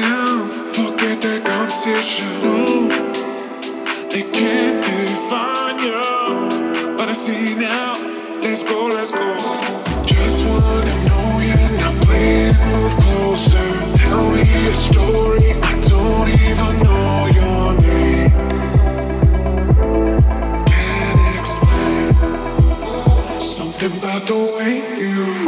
down, forget that conversation. No, they can't define you, but I see now. Let's go, let's go. Just wanna know you're not and move closer. Tell me a story, I don't even know your name. Can't explain something about the way you.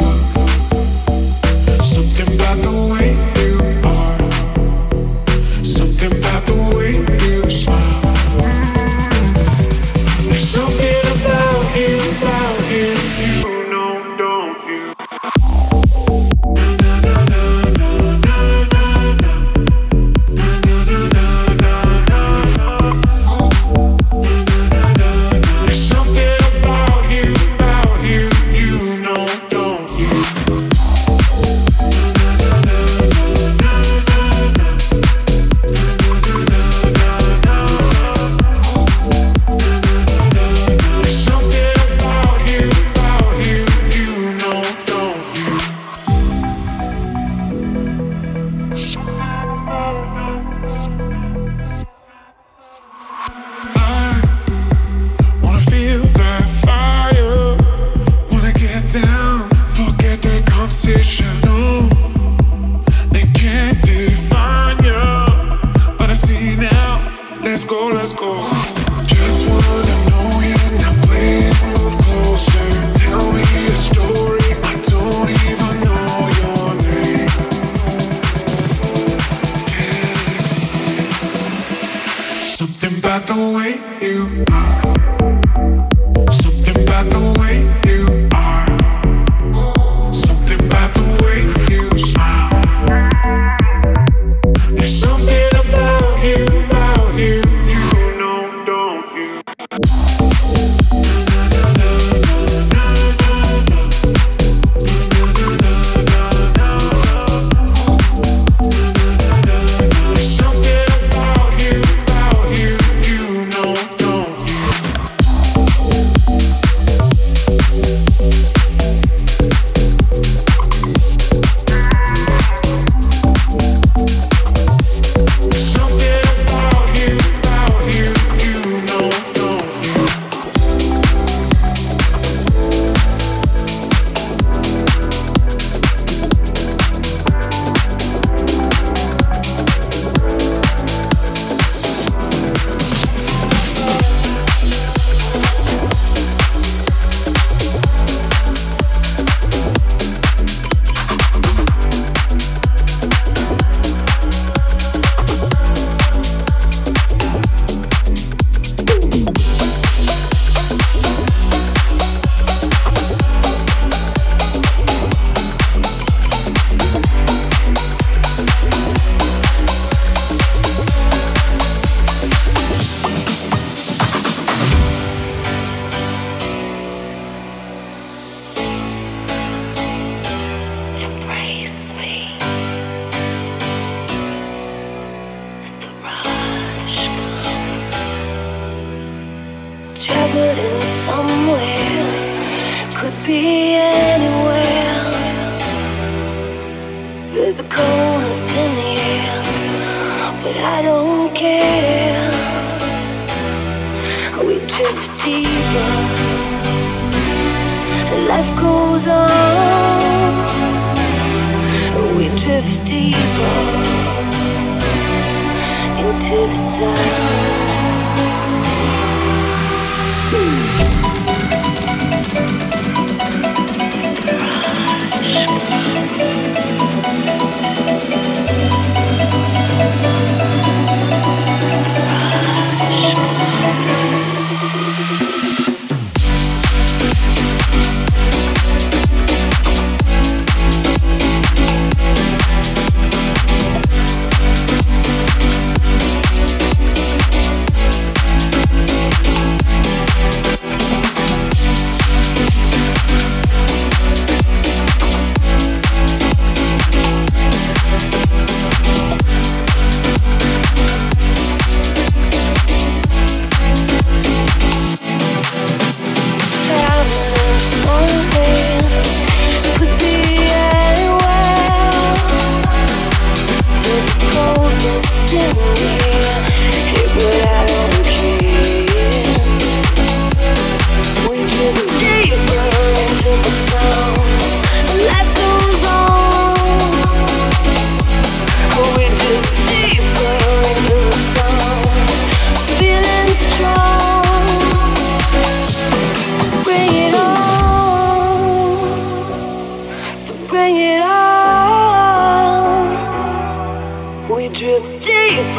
Something about the way you are. traveling somewhere, could be anywhere. There's a coldness in the air, but I don't care. We drift deeper, life goes on. We drift deeper into the sound.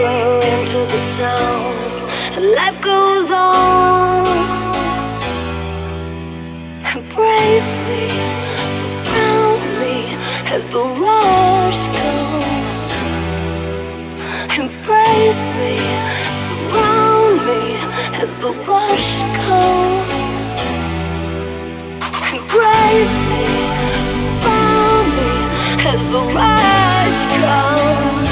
into the sound, and life goes on. Embrace me, surround me as the rush comes. Embrace me, surround me as the rush comes. Embrace me, surround me as the rush comes.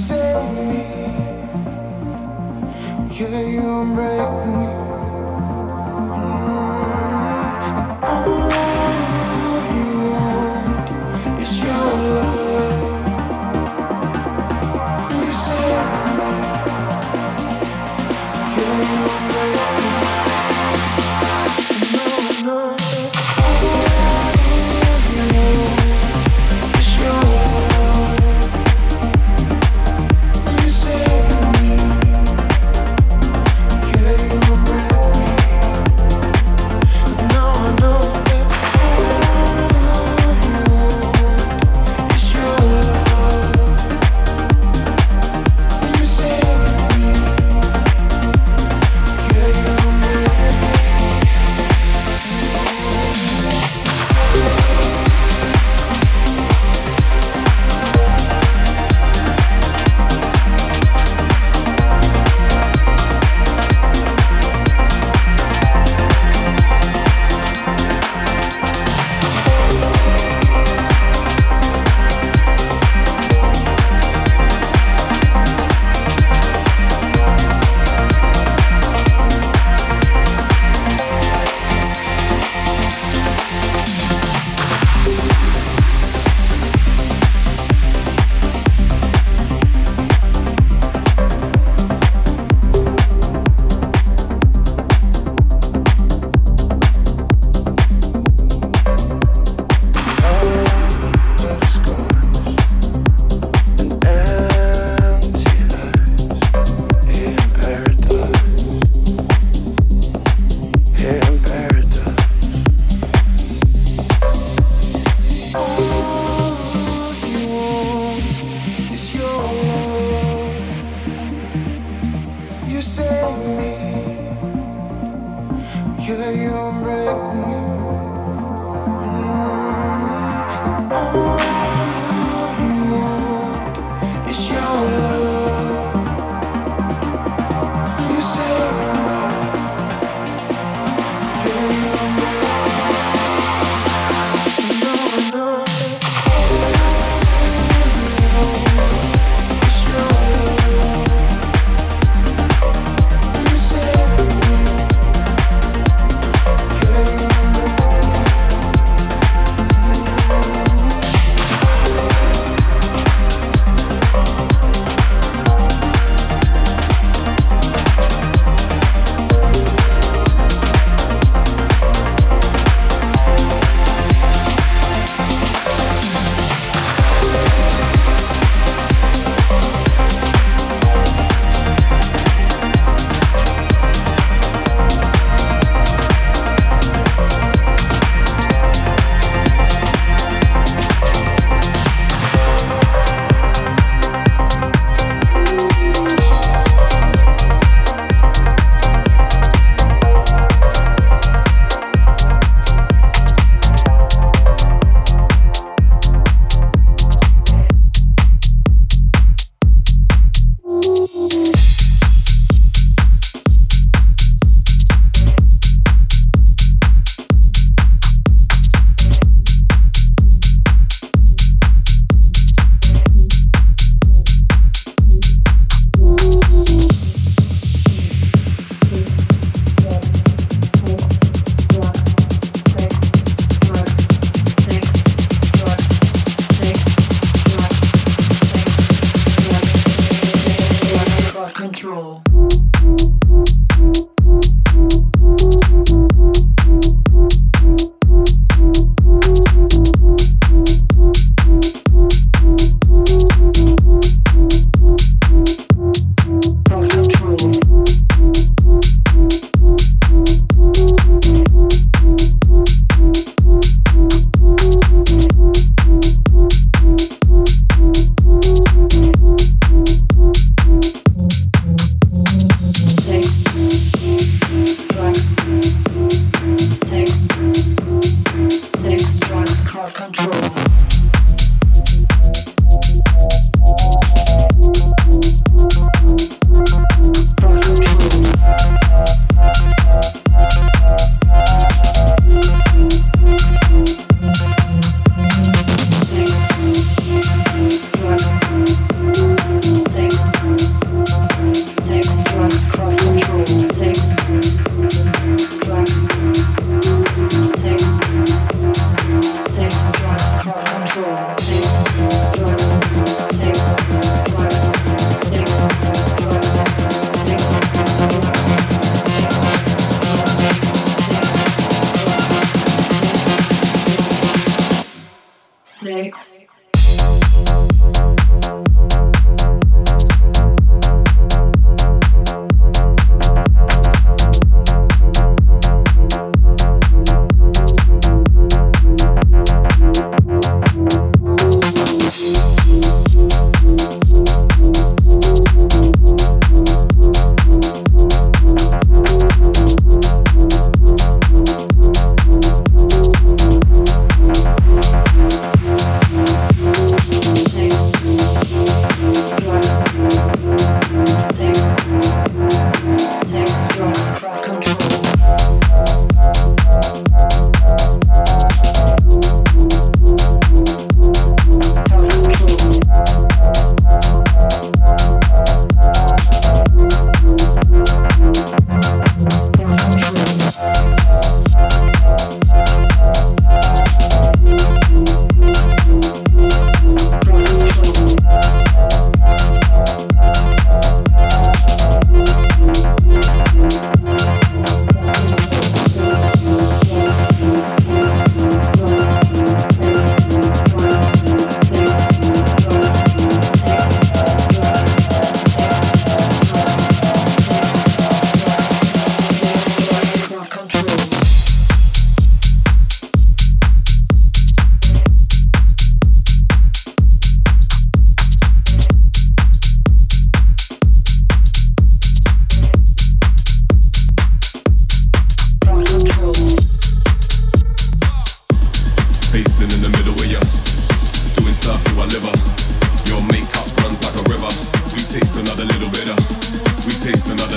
save me. Yeah, you break me. taste enough.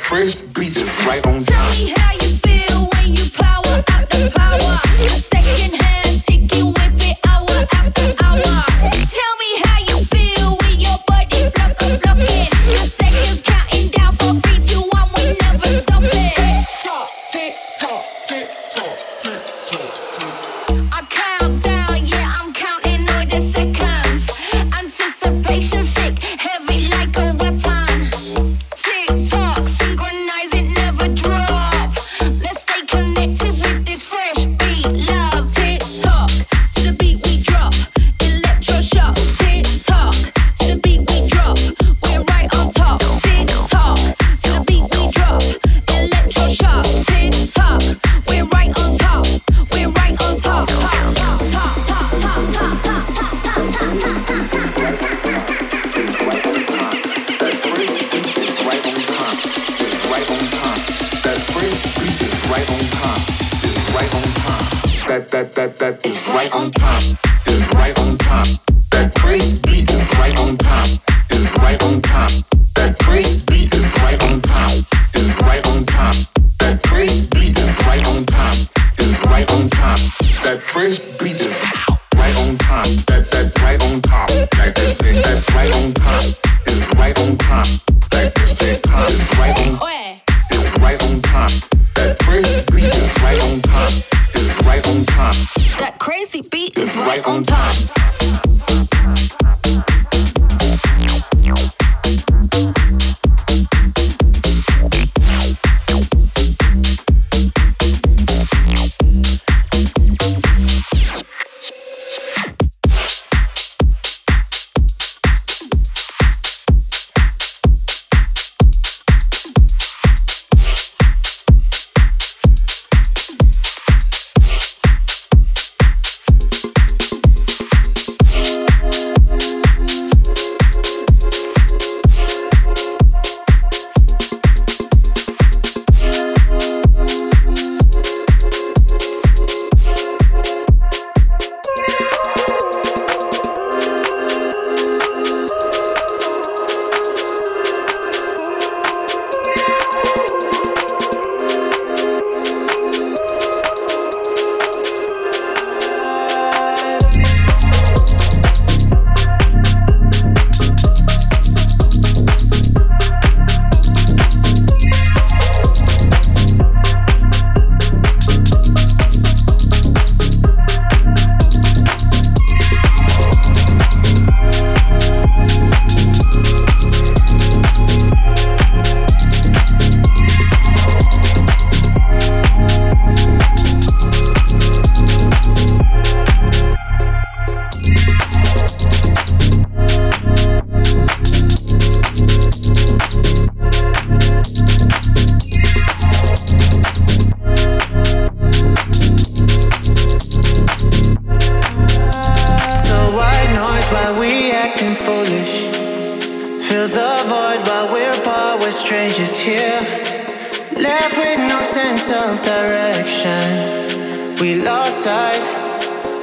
first beat right on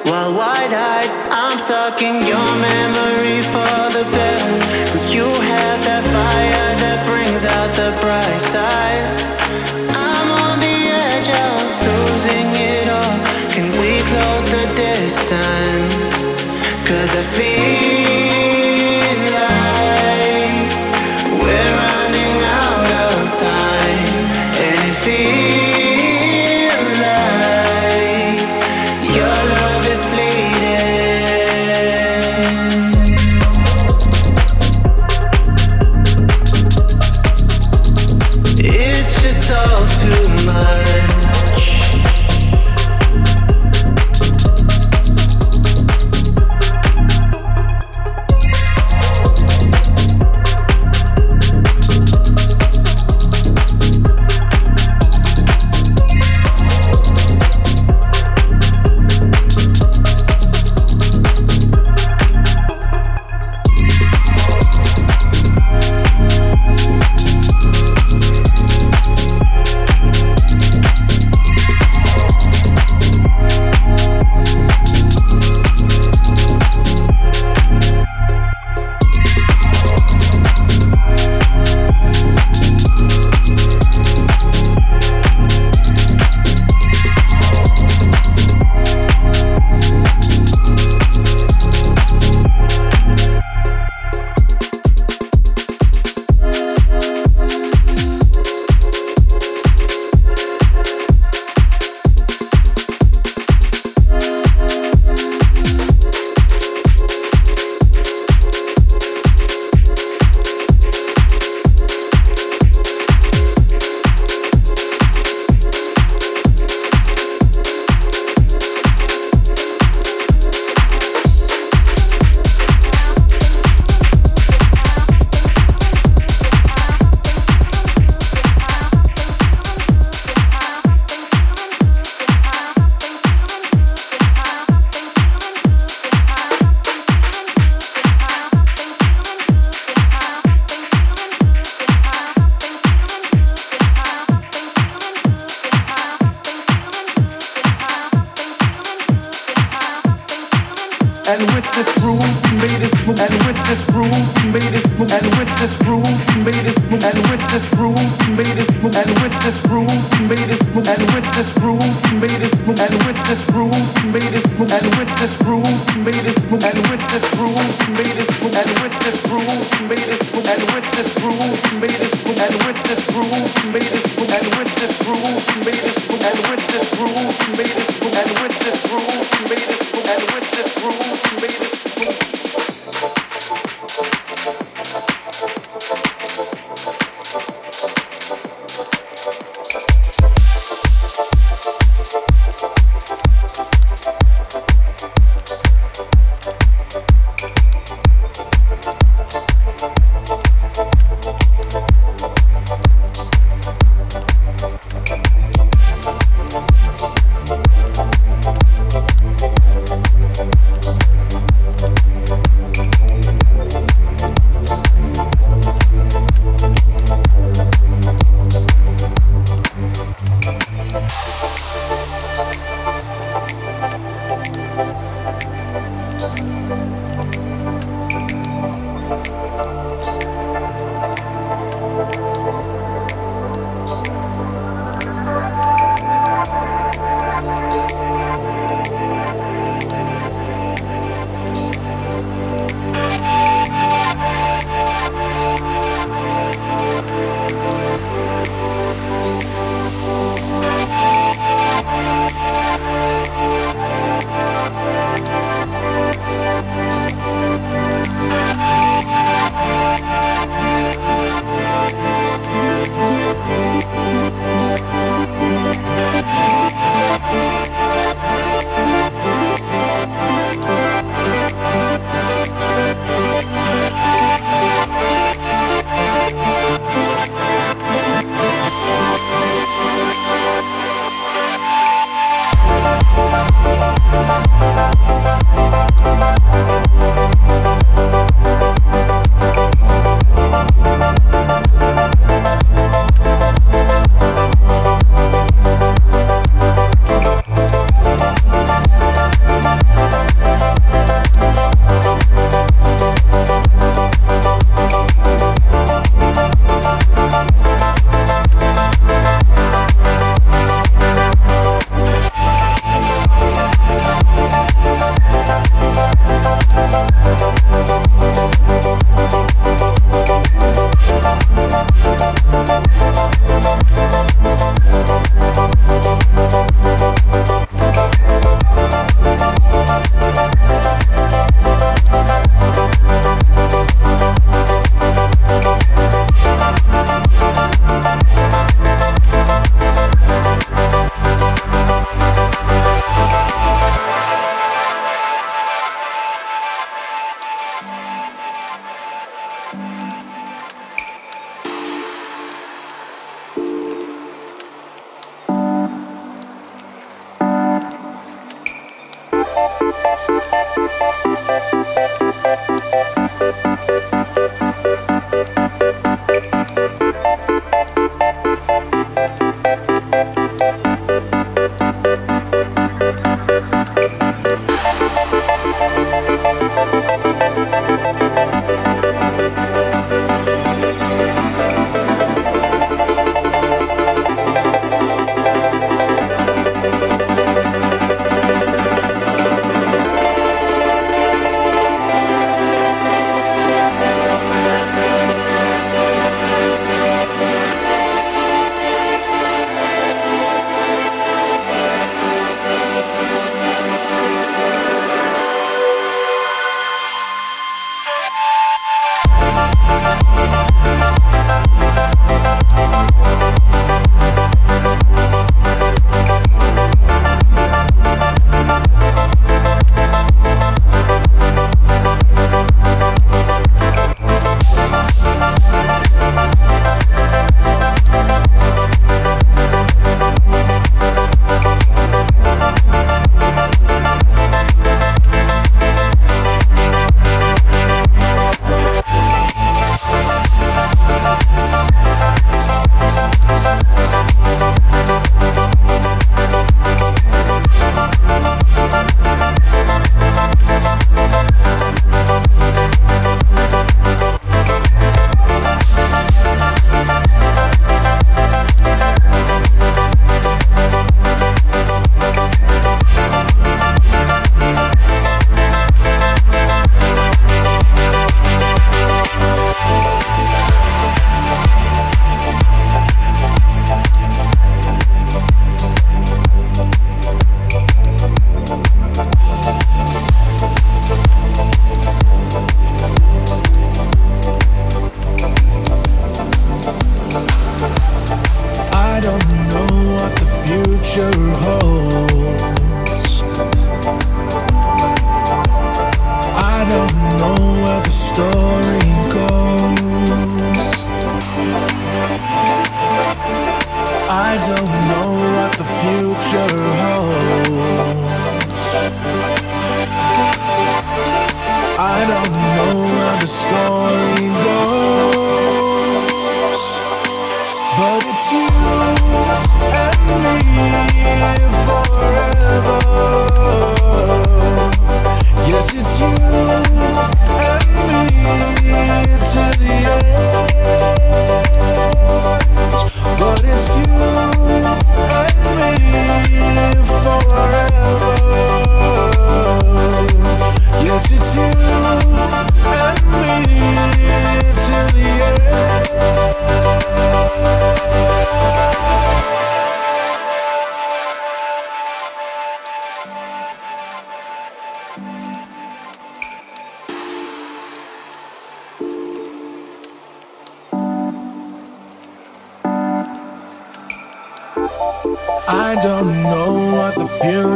While wide eyed, I'm stuck in your memory for the better. Cause you have that fire that brings out the bright side. I'm on the edge of losing it all. Can we close the distance? Cause I feel.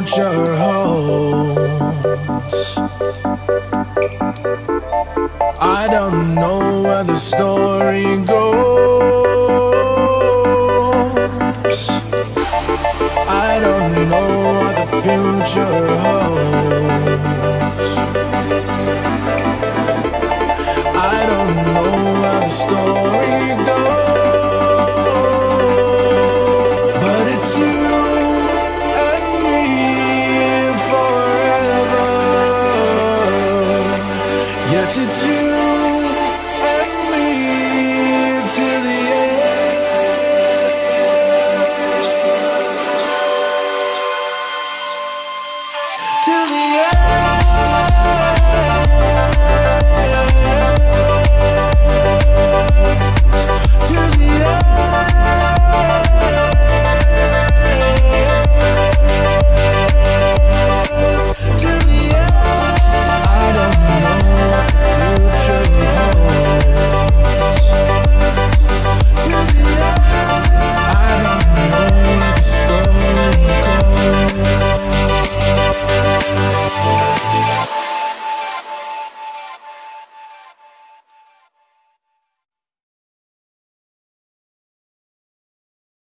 future holds. I don't know where the story goes. I don't know what the future holds. I don't know.